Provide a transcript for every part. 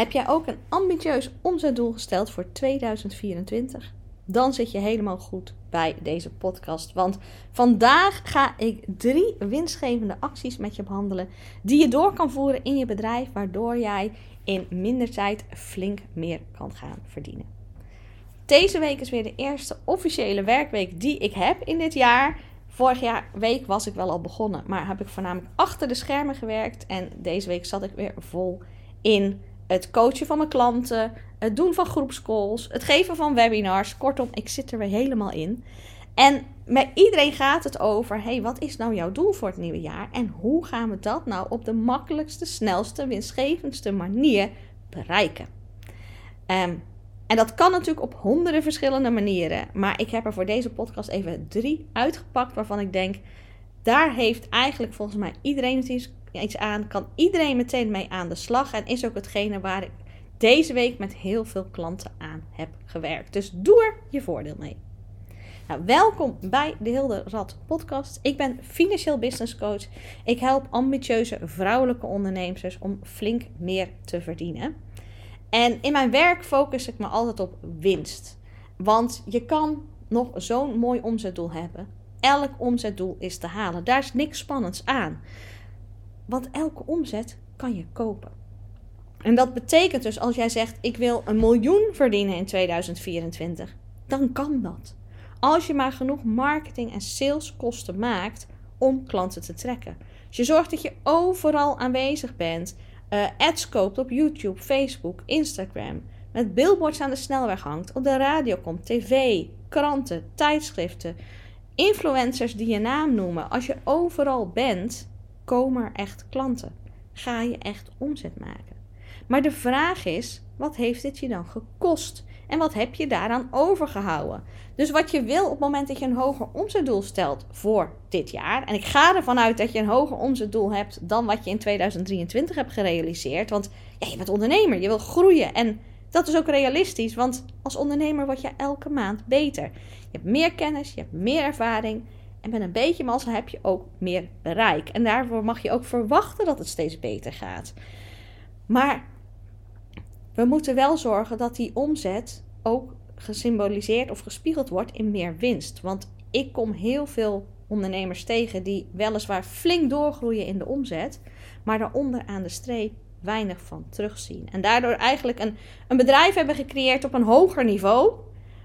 Heb jij ook een ambitieus omzetdoel gesteld voor 2024? Dan zit je helemaal goed bij deze podcast. Want vandaag ga ik drie winstgevende acties met je behandelen. Die je door kan voeren in je bedrijf. Waardoor jij in minder tijd flink meer kan gaan verdienen. Deze week is weer de eerste officiële werkweek die ik heb in dit jaar. Vorig jaar week was ik wel al begonnen, maar heb ik voornamelijk achter de schermen gewerkt. En deze week zat ik weer vol in het coachen van mijn klanten, het doen van groepscalls, het geven van webinars. Kortom, ik zit er weer helemaal in. En met iedereen gaat het over: hey, wat is nou jouw doel voor het nieuwe jaar? En hoe gaan we dat nou op de makkelijkste, snelste, winstgevendste manier bereiken? Um, en dat kan natuurlijk op honderden verschillende manieren. Maar ik heb er voor deze podcast even drie uitgepakt waarvan ik denk, daar heeft eigenlijk volgens mij iedereen iets aan. Kan iedereen meteen mee aan de slag. En is ook hetgene waar ik deze week met heel veel klanten aan heb gewerkt. Dus doe er je voordeel mee. Nou, welkom bij de Hilde Rad podcast. Ik ben financieel business coach. Ik help ambitieuze vrouwelijke ondernemers om flink meer te verdienen. En in mijn werk focus ik me altijd op winst. Want je kan nog zo'n mooi omzetdoel hebben. Elk omzetdoel is te halen. Daar is niks spannends aan. Want elke omzet kan je kopen. En dat betekent dus als jij zegt: Ik wil een miljoen verdienen in 2024, dan kan dat. Als je maar genoeg marketing en saleskosten maakt om klanten te trekken. Als je zorgt dat je overal aanwezig bent, uh, ads koopt op YouTube, Facebook, Instagram. Met billboards aan de snelweg hangt, op de radio komt, tv, kranten, tijdschriften, influencers die je naam noemen. Als je overal bent, komen er echt klanten. Ga je echt omzet maken. Maar de vraag is, wat heeft dit je dan gekost? En wat heb je daaraan overgehouden? Dus wat je wil op het moment dat je een hoger omzetdoel stelt voor dit jaar. En ik ga ervan uit dat je een hoger omzetdoel hebt dan wat je in 2023 hebt gerealiseerd. Want ja, je bent ondernemer, je wil groeien. En dat is ook realistisch, want als ondernemer word je elke maand beter. Je hebt meer kennis, je hebt meer ervaring. En met een beetje mazzel heb je ook meer bereik. En daarvoor mag je ook verwachten dat het steeds beter gaat. Maar we moeten wel zorgen dat die omzet ook gesymboliseerd of gespiegeld wordt in meer winst. Want ik kom heel veel ondernemers tegen die weliswaar flink doorgroeien in de omzet, maar daaronder aan de streep weinig van terugzien. En daardoor eigenlijk een, een bedrijf hebben gecreëerd op een hoger niveau,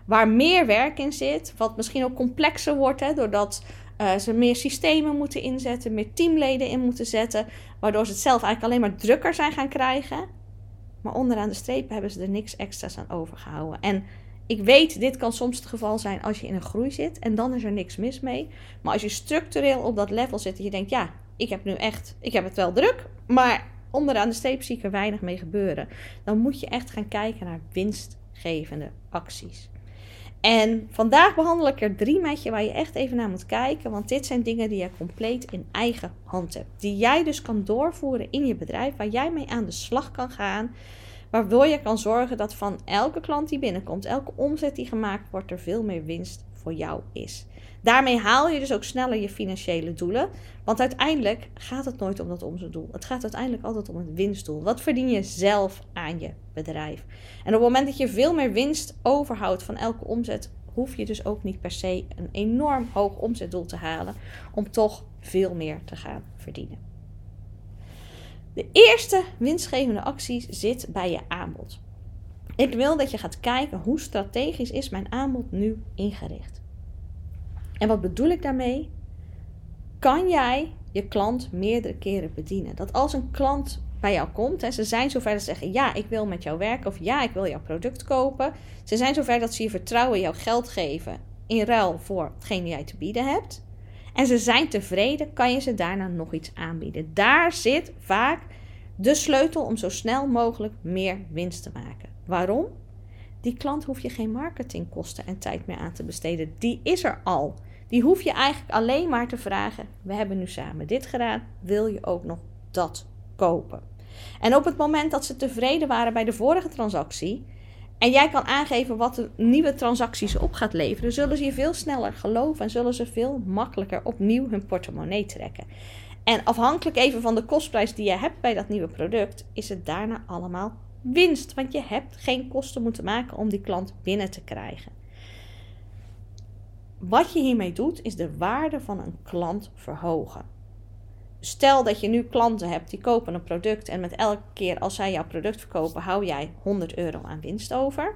waar meer werk in zit, wat misschien ook complexer wordt, hè, doordat uh, ze meer systemen moeten inzetten, meer teamleden in moeten zetten, waardoor ze het zelf eigenlijk alleen maar drukker zijn gaan krijgen. Maar onderaan de streep hebben ze er niks extra's aan overgehouden. En ik weet, dit kan soms het geval zijn als je in een groei zit en dan is er niks mis mee. Maar als je structureel op dat level zit en je denkt, ja, ik heb nu echt, ik heb het wel druk, maar onderaan de streep zie ik er weinig mee gebeuren. Dan moet je echt gaan kijken naar winstgevende acties. En vandaag behandel ik er drie met je waar je echt even naar moet kijken. Want dit zijn dingen die je compleet in eigen hand hebt. Die jij dus kan doorvoeren in je bedrijf. Waar jij mee aan de slag kan gaan. Waardoor je kan zorgen dat van elke klant die binnenkomt, elke omzet die gemaakt wordt, er veel meer winst voor jou is. Daarmee haal je dus ook sneller je financiële doelen. Want uiteindelijk gaat het nooit om dat omzetdoel. Het gaat uiteindelijk altijd om het winstdoel. Wat verdien je zelf aan je bedrijf? En op het moment dat je veel meer winst overhoudt van elke omzet, hoef je dus ook niet per se een enorm hoog omzetdoel te halen om toch veel meer te gaan verdienen. De eerste winstgevende actie zit bij je aanbod. Ik wil dat je gaat kijken hoe strategisch is mijn aanbod nu ingericht. En wat bedoel ik daarmee? Kan jij je klant meerdere keren bedienen? Dat als een klant bij jou komt en ze zijn zover dat ze zeggen: Ja, ik wil met jou werken of ja, ik wil jouw product kopen. Ze zijn zover dat ze je vertrouwen, jouw geld geven in ruil voor hetgeen jij te bieden hebt. En ze zijn tevreden, kan je ze daarna nog iets aanbieden. Daar zit vaak de sleutel om zo snel mogelijk meer winst te maken. Waarom? Die klant hoef je geen marketingkosten en tijd meer aan te besteden. Die is er al. Die hoef je eigenlijk alleen maar te vragen: we hebben nu samen dit gedaan, wil je ook nog dat kopen? En op het moment dat ze tevreden waren bij de vorige transactie en jij kan aangeven wat de nieuwe transacties op gaat leveren, zullen ze je veel sneller geloven en zullen ze veel makkelijker opnieuw hun portemonnee trekken. En afhankelijk even van de kostprijs die je hebt bij dat nieuwe product, is het daarna allemaal winst, want je hebt geen kosten moeten maken om die klant binnen te krijgen. Wat je hiermee doet, is de waarde van een klant verhogen. Stel dat je nu klanten hebt die kopen een product en met elke keer als zij jouw product verkopen, hou jij 100 euro aan winst over.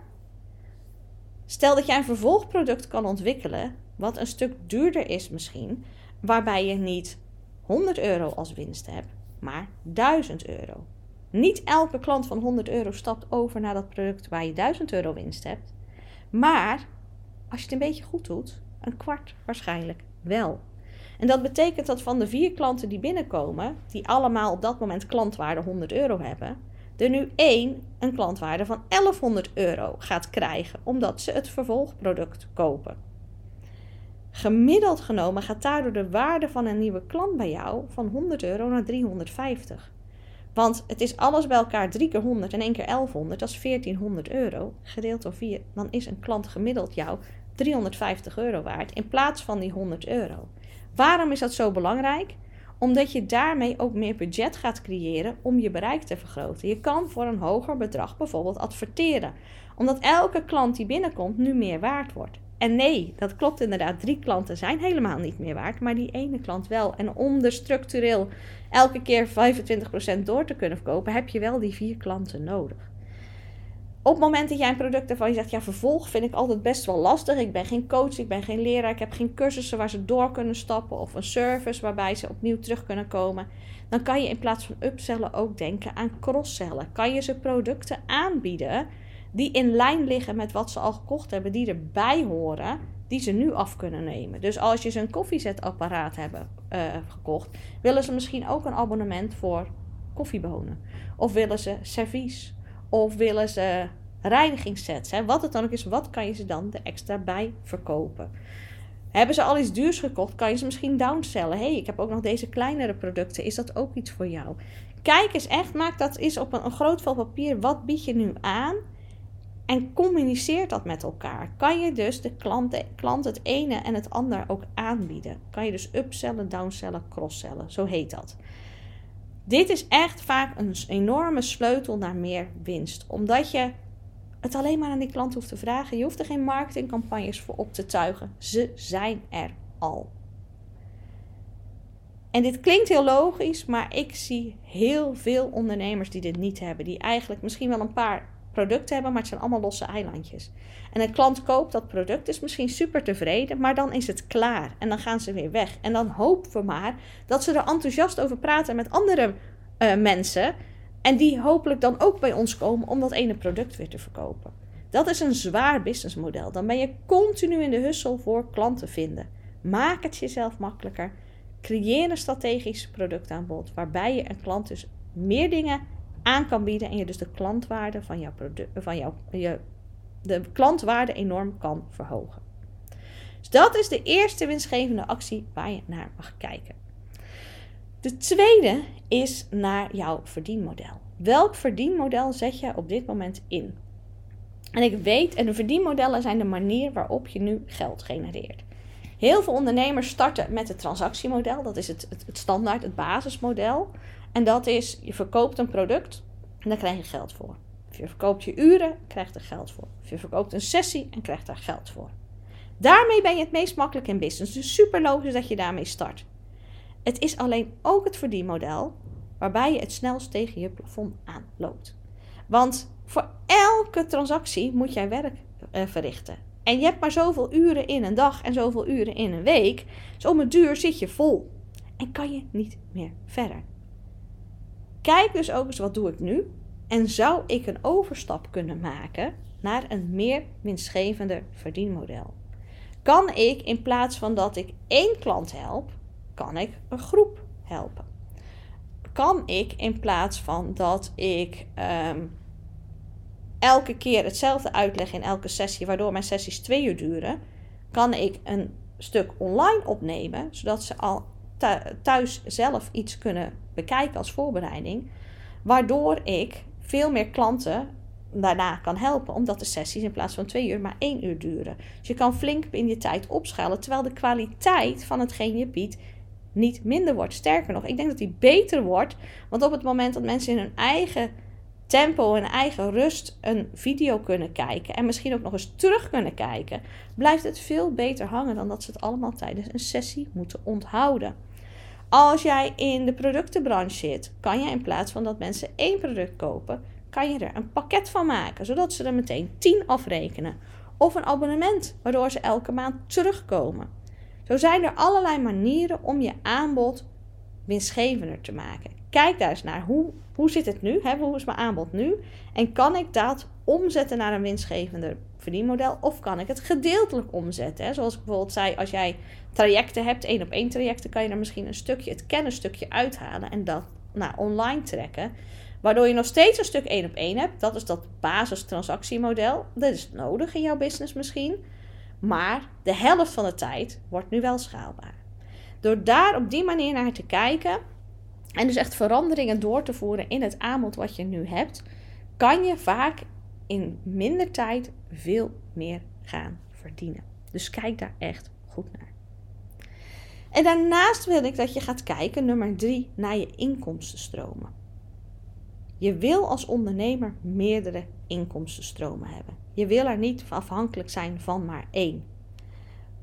Stel dat jij een vervolgproduct kan ontwikkelen, wat een stuk duurder is misschien, waarbij je niet 100 euro als winst hebt, maar 1000 euro. Niet elke klant van 100 euro stapt over naar dat product waar je 1000 euro winst hebt. Maar als je het een beetje goed doet, een kwart waarschijnlijk wel. En dat betekent dat van de vier klanten die binnenkomen, die allemaal op dat moment klantwaarde 100 euro hebben, er nu één een klantwaarde van 1100 euro gaat krijgen, omdat ze het vervolgproduct kopen. Gemiddeld genomen gaat daardoor de waarde van een nieuwe klant bij jou van 100 euro naar 350. Want het is alles bij elkaar 3 keer 100 en 1 keer 1100, dat is 1400 euro. Gedeeld door 4, dan is een klant gemiddeld jou 350 euro waard in plaats van die 100 euro. Waarom is dat zo belangrijk? Omdat je daarmee ook meer budget gaat creëren om je bereik te vergroten. Je kan voor een hoger bedrag bijvoorbeeld adverteren, omdat elke klant die binnenkomt nu meer waard wordt. En nee, dat klopt inderdaad. Drie klanten zijn helemaal niet meer waard, maar die ene klant wel. En om er structureel elke keer 25% door te kunnen verkopen, heb je wel die vier klanten nodig op het moment dat jij een product ervan je zegt, ja, vervolg vind ik altijd best wel lastig. Ik ben geen coach, ik ben geen leraar, ik heb geen cursussen waar ze door kunnen stappen of een service waarbij ze opnieuw terug kunnen komen. Dan kan je in plaats van upsellen ook denken aan crosssellen. Kan je ze producten aanbieden die in lijn liggen met wat ze al gekocht hebben, die erbij horen, die ze nu af kunnen nemen. Dus als je ze een koffiezetapparaat hebben uh, gekocht, willen ze misschien ook een abonnement voor koffiebonen. Of willen ze servies of willen ze reinigingssets? Hè? Wat het dan ook is, wat kan je ze dan er extra bij verkopen? Hebben ze al iets duurs gekocht, kan je ze misschien downsellen. hey, ik heb ook nog deze kleinere producten. Is dat ook iets voor jou? Kijk eens echt, maak dat eens op een, groot vel papier. Wat bied je nu aan? En communiceer dat met elkaar. Kan je dus de klant, de klant het ene en het ander ook aanbieden? Kan je dus upsellen, downsellen, crosssellen? Zo heet dat. Dit is echt vaak een enorme sleutel naar meer winst. Omdat je het alleen maar aan die klant hoeft te vragen. Je hoeft er geen marketingcampagnes voor op te tuigen. Ze zijn er al. En dit klinkt heel logisch, maar ik zie heel veel ondernemers die dit niet hebben. Die eigenlijk misschien wel een paar producten hebben, maar het zijn allemaal losse eilandjes. En een klant koopt dat product, is misschien super tevreden, maar dan is het klaar. En dan gaan ze weer weg. En dan hopen we maar dat ze er enthousiast over praten met andere uh, mensen. En die hopelijk dan ook bij ons komen om dat ene product weer te verkopen. Dat is een zwaar businessmodel. Dan ben je continu in de hussel voor klanten vinden. Maak het jezelf makkelijker. Creëer een strategisch productaanbod waarbij je een klant dus meer dingen aan kan bieden en je dus de klantwaarde van jouw product, van jouw, je, de klantwaarde enorm kan verhogen. Dus dat is de eerste winstgevende actie waar je naar mag kijken. De tweede is naar jouw verdienmodel. Welk verdienmodel zet je op dit moment in? En ik weet, en de verdienmodellen zijn de manier waarop je nu geld genereert. Heel veel ondernemers starten met het transactiemodel. Dat is het, het, het standaard, het basismodel. En dat is, je verkoopt een product en daar krijg je geld voor. Of je verkoopt je uren, krijgt er geld voor. Of je verkoopt een sessie en krijgt daar geld voor. Daarmee ben je het meest makkelijk in business. Dus super logisch dat je daarmee start. Het is alleen ook het verdienmodel waarbij je het snelst tegen je plafond aanloopt. Want voor elke transactie moet jij werk uh, verrichten. En je hebt maar zoveel uren in een dag en zoveel uren in een week. Dus om het duur zit je vol. En kan je niet meer verder. Kijk dus ook eens wat doe ik nu en zou ik een overstap kunnen maken naar een meer winstgevender verdienmodel? Kan ik in plaats van dat ik één klant help, kan ik een groep helpen? Kan ik in plaats van dat ik ehm, elke keer hetzelfde uitleg in elke sessie, waardoor mijn sessies twee uur duren, kan ik een stuk online opnemen, zodat ze al thuis zelf iets kunnen bekijken als voorbereiding. Waardoor ik veel meer klanten daarna kan helpen. Omdat de sessies in plaats van twee uur maar één uur duren. Dus je kan flink in je tijd opschalen. Terwijl de kwaliteit van hetgeen je biedt niet minder wordt. Sterker nog, ik denk dat die beter wordt. Want op het moment dat mensen in hun eigen tempo en eigen rust een video kunnen kijken en misschien ook nog eens terug kunnen kijken, blijft het veel beter hangen dan dat ze het allemaal tijdens een sessie moeten onthouden. Als jij in de productenbranche zit, kan je in plaats van dat mensen één product kopen, kan je er een pakket van maken, zodat ze er meteen 10 afrekenen. Of een abonnement, waardoor ze elke maand terugkomen. Zo zijn er allerlei manieren om je aanbod winstgevender te maken. Kijk daar eens naar. Hoe, hoe zit het nu? Hoe is mijn aanbod nu? En kan ik dat omzetten naar een winstgevender verdienmodel? Of kan ik het gedeeltelijk omzetten? Hè? Zoals ik bijvoorbeeld zei, als jij trajecten hebt, één op één trajecten, kan je er misschien een stukje, het kennisstukje uithalen en dat naar online trekken. Waardoor je nog steeds een stuk één op één hebt. Dat is dat basistransactiemodel. Dat is nodig in jouw business misschien. Maar de helft van de tijd wordt nu wel schaalbaar. Door daar op die manier naar te kijken en dus echt veranderingen door te voeren in het aanbod wat je nu hebt, kan je vaak in minder tijd veel meer gaan verdienen. Dus kijk daar echt goed naar. En daarnaast wil ik dat je gaat kijken, nummer drie, naar je inkomstenstromen. Je wil als ondernemer meerdere inkomstenstromen hebben. Je wil er niet afhankelijk zijn van maar één.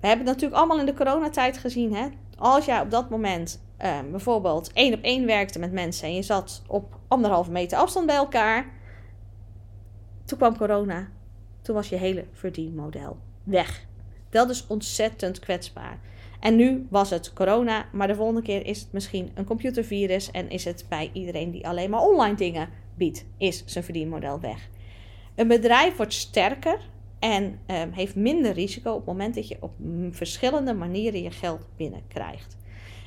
We hebben het natuurlijk allemaal in de coronatijd gezien. Hè? Als jij op dat moment uh, bijvoorbeeld één op één werkte met mensen en je zat op anderhalve meter afstand bij elkaar. Toen kwam corona. Toen was je hele verdienmodel weg. Dat is ontzettend kwetsbaar. En nu was het corona, maar de volgende keer is het misschien een computervirus en is het bij iedereen die alleen maar online dingen biedt, is zijn verdienmodel weg. Een bedrijf wordt sterker en um, heeft minder risico op het moment dat je op verschillende manieren je geld binnenkrijgt.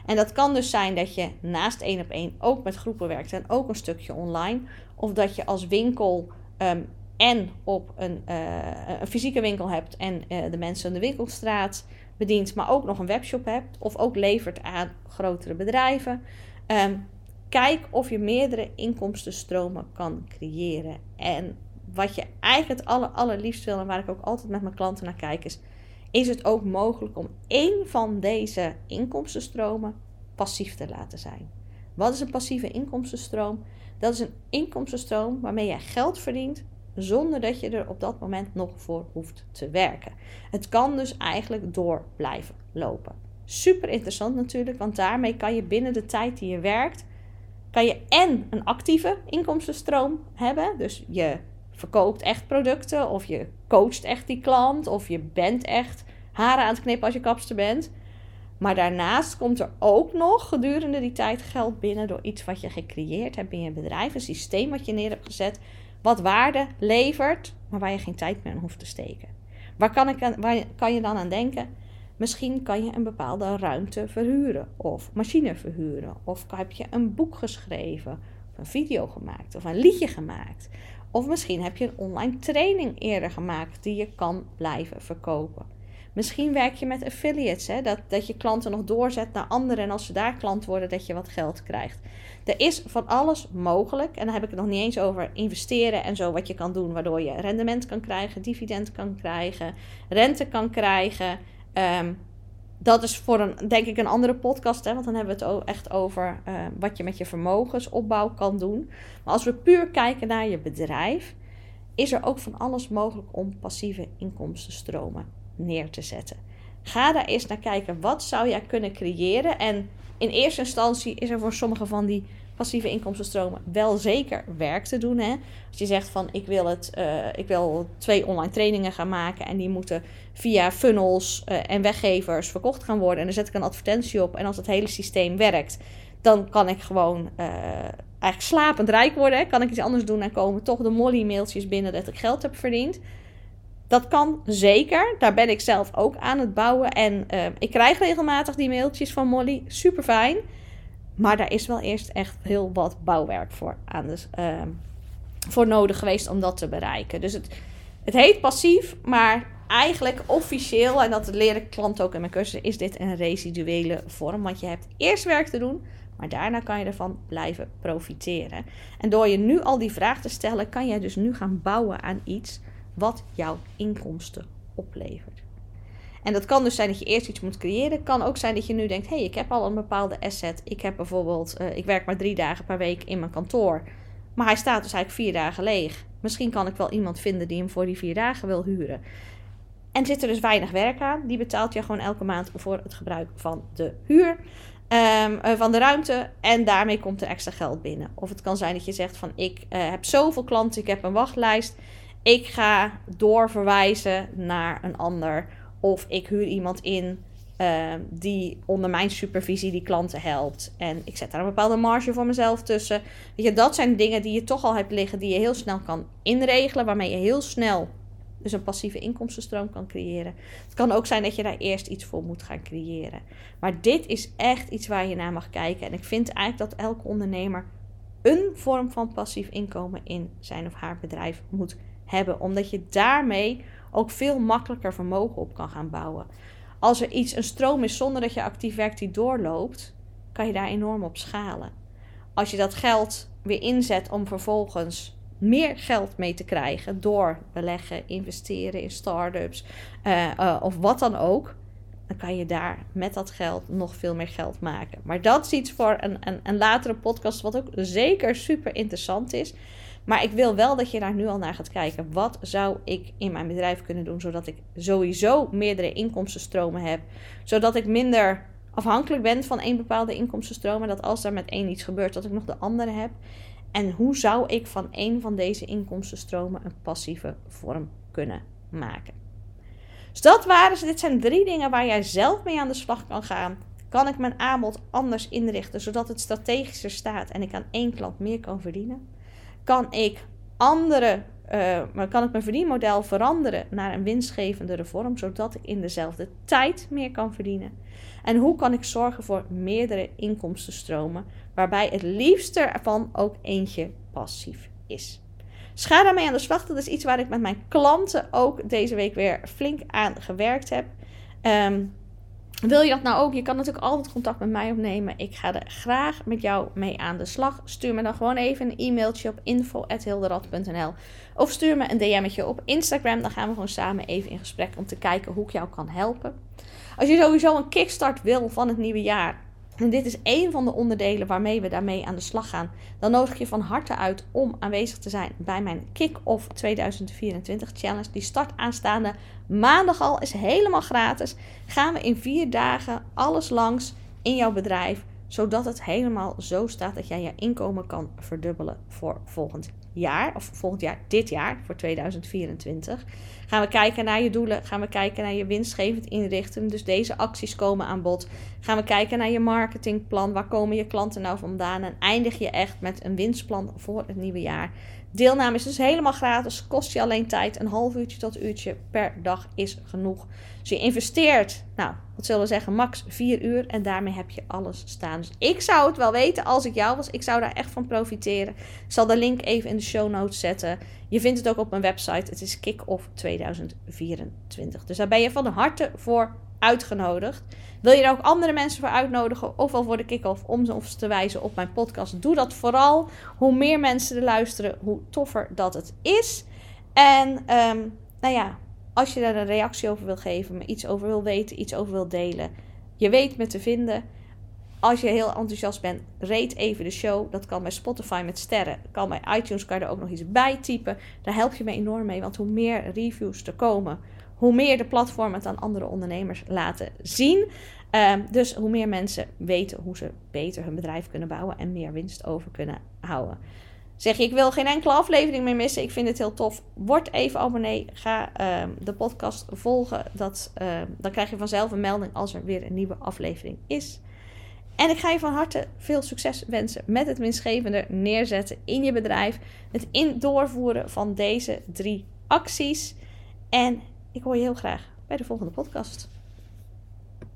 En dat kan dus zijn dat je naast één op één ook met groepen werkt en ook een stukje online. Of dat je als winkel um, en op een, uh, een, fysieke winkel hebt en uh, de mensen in de winkelstraat bedient, maar ook nog een webshop hebt of ook levert aan grotere bedrijven. Um, kijk of je meerdere inkomstenstromen kan creëren. En wat je eigenlijk het aller, allerliefst wil en waar ik ook altijd met mijn klanten naar kijk is, is het ook mogelijk om één van deze inkomstenstromen passief te laten zijn. Wat is een passieve inkomstenstroom? Dat is een inkomstenstroom waarmee je geld verdient zonder dat je er op dat moment nog voor hoeft te werken. Het kan dus eigenlijk door blijven lopen. Super interessant natuurlijk, want daarmee kan je binnen de tijd die je werkt, kan je en een actieve inkomstenstroom hebben. Dus je verkoopt echt producten of je coacht echt die klant of je bent echt haren aan het knippen als je kapster bent. Maar daarnaast komt er ook nog gedurende die tijd geld binnen door iets wat je gecreëerd hebt in je bedrijf, een systeem wat je neer hebt gezet wat waarde levert, maar waar je geen tijd meer aan hoeft te steken. Waar kan, ik aan, waar kan je dan aan denken? Misschien kan je een bepaalde ruimte verhuren of machine verhuren. Of heb je een boek geschreven, of een video gemaakt of een liedje gemaakt. Of misschien heb je een online training eerder gemaakt die je kan blijven verkopen. Misschien werk je met affiliates, hè? Dat, dat je klanten nog doorzet naar anderen en als ze daar klant worden, dat je wat geld krijgt. Er is van alles mogelijk. En dan heb ik het nog niet eens over investeren en zo, wat je kan doen, waardoor je rendement kan krijgen, dividend kan krijgen, rente kan krijgen. Um, dat is voor een, denk ik, een andere podcast. Hè, want dan hebben we het echt over uh, wat je met je vermogensopbouw kan doen. Maar als we puur kijken naar je bedrijf, is er ook van alles mogelijk om passieve inkomstenstromen neer te zetten. Ga daar eens naar kijken. Wat zou jij kunnen creëren? En in eerste instantie is er voor sommige van die passieve inkomstenstromen wel zeker werk te doen. Hè? Als je zegt van ik wil, het, uh, ik wil twee online trainingen gaan maken en die moeten via funnels uh, en weggevers verkocht gaan worden. En dan zet ik een advertentie op en als het hele systeem werkt, dan kan ik gewoon uh, eigenlijk slapend rijk worden. Hè? Kan ik iets anders doen en komen toch de molly mailtjes binnen dat ik geld heb verdiend. Dat kan zeker. Daar ben ik zelf ook aan het bouwen. En ik krijg regelmatig die mailtjes van Molly. Super fijn. Maar daar is wel eerst echt heel wat bouwwerk voor, aan uh, voor nodig geweest om dat te bereiken. Dus het, het heet passief, maar eigenlijk officieel, en dat leren klanten ook in mijn cursussen, is dit een residuele vorm. Want je hebt eerst werk te doen, maar daarna kan je ervan blijven profiteren. En door je nu al die vraag te stellen, kan je dus nu gaan bouwen aan iets wat jouw inkomsten oplevert. En dat kan dus zijn dat je eerst iets moet creëren. Kan ook zijn dat je nu denkt: hé, hey, ik heb al een bepaalde asset. Ik heb bijvoorbeeld, uh, ik werk maar drie dagen per week in mijn kantoor. Maar hij staat dus eigenlijk vier dagen leeg. Misschien kan ik wel iemand vinden die hem voor die vier dagen wil huren. En zit er dus weinig werk aan. Die betaalt je gewoon elke maand voor het gebruik van de huur. Ehm, eh, van de ruimte. En daarmee komt er extra geld binnen. Of het kan zijn dat je zegt van ik uh, heb zoveel klanten, ik heb een wachtlijst. Ik ga doorverwijzen naar een ander. Of ik huur iemand in uh, die onder mijn supervisie die klanten helpt. En ik zet daar een bepaalde marge voor mezelf tussen. Weet je, dat zijn dingen die je toch al hebt liggen, die je heel snel kan inregelen, waarmee je heel snel dus een passieve inkomstenstroom kan creëren. Het kan ook zijn dat je daar eerst iets voor moet gaan creëren. Maar dit is echt iets waar je naar mag kijken. En ik vind eigenlijk dat elke ondernemer een vorm van passief inkomen in zijn of haar bedrijf moet hebben. Omdat je daarmee ook veel makkelijker vermogen op kan gaan bouwen. Als er iets, een stroom is zonder dat je actief werkt die doorloopt, kan je daar enorm op schalen. Als je dat geld weer inzet om vervolgens meer geld mee te krijgen door beleggen, investeren in start-ups uh, uh, of wat dan ook, dan kan je daar met dat geld nog veel meer geld maken. Maar dat is iets voor een, een, een latere podcast, wat ook zeker super interessant is. Maar ik wil wel dat je daar nu al naar gaat kijken. Wat zou ik in mijn bedrijf kunnen doen, zodat ik sowieso meerdere inkomstenstromen heb, zodat ik minder afhankelijk ben van één bepaalde inkomstenstroom. En dat als er met één iets gebeurt, dat ik nog de andere heb. En hoe zou ik van één van deze inkomstenstromen een passieve vorm kunnen maken? Dus dat waren ze. Dit zijn drie dingen waar jij zelf mee aan de slag kan gaan. Kan ik mijn aanbod anders inrichten, zodat het strategischer staat en ik aan één klant meer kan verdienen? Kan ik andere, uh, kan ik mijn verdienmodel veranderen naar een winstgevendere vorm, zodat ik in dezelfde tijd meer kan verdienen? En hoe kan ik zorgen voor meerdere inkomstenstromen, waarbij het liefste ervan ook eentje passief is? Dus ga daarmee aan de slag. Dat is iets waar ik met mijn klanten ook deze week weer flink aan gewerkt heb. Um, wil je dat nou ook? Je kan natuurlijk altijd contact met mij opnemen. Ik ga er graag met jou mee aan de slag. Stuur me dan gewoon even een e-mailtje op info.hilderad.nl Of stuur me een DM'tje op Instagram. Dan gaan we gewoon samen even in gesprek om te kijken hoe ik jou kan helpen. Als je sowieso een kickstart wil van het nieuwe jaar en dit is één van de onderdelen waarmee we daarmee aan de slag gaan. Dan nodig je van harte uit om aanwezig te zijn bij mijn Kick-Off 2024 Challenge. Die start aanstaande maandag al, is helemaal gratis. Gaan we in vier dagen alles langs in jouw bedrijf, zodat het helemaal zo staat dat jij je inkomen kan verdubbelen voor volgend jaar, of volgend jaar, dit jaar, voor 2024. Gaan we kijken naar je doelen, gaan we kijken naar je winstgevend inrichten. Dus deze acties komen aan bod. Gaan we kijken naar je marketingplan, waar komen je klanten nou vandaan? En eindig je echt met een winstplan voor het nieuwe jaar. Deelname is dus helemaal gratis, kost je alleen tijd. Een half uurtje tot uurtje per dag is genoeg. Dus je investeert, nou, wat zullen we zeggen, max 4 uur en daarmee heb je alles staan. Dus ik zou het wel weten als ik jou was. Ik zou daar echt van profiteren. Ik zal de link even in de show notes zetten. Je vindt het ook op mijn website. Het is Kick-Off 2024. Dus daar ben je van harte voor uitgenodigd. Wil je er ook andere mensen voor uitnodigen, ofwel voor de kick-off, om ze te wijzen op mijn podcast? Doe dat vooral. Hoe meer mensen er luisteren, hoe toffer dat het is. En um, nou ja, als je daar een reactie over wil geven, me iets over wil weten, iets over wil delen, je weet me te vinden. Als je heel enthousiast bent, rate even de show. Dat kan bij Spotify met sterren. Kan bij iTunes kan je er ook nog iets bij typen. Daar help je me enorm mee. Want hoe meer reviews er komen, hoe meer de platformen het aan andere ondernemers laten zien. Um, dus hoe meer mensen weten hoe ze beter hun bedrijf kunnen bouwen en meer winst over kunnen houden. Zeg je, ik wil geen enkele aflevering meer missen. Ik vind het heel tof. Word even abonnee. Ga um, de podcast volgen. Dat, uh, dan krijg je vanzelf een melding als er weer een nieuwe aflevering is. En ik ga je van harte veel succes wensen met het winstgevende neerzetten in je bedrijf. Het in doorvoeren van deze drie acties. En ik hoor je heel graag bij de volgende podcast.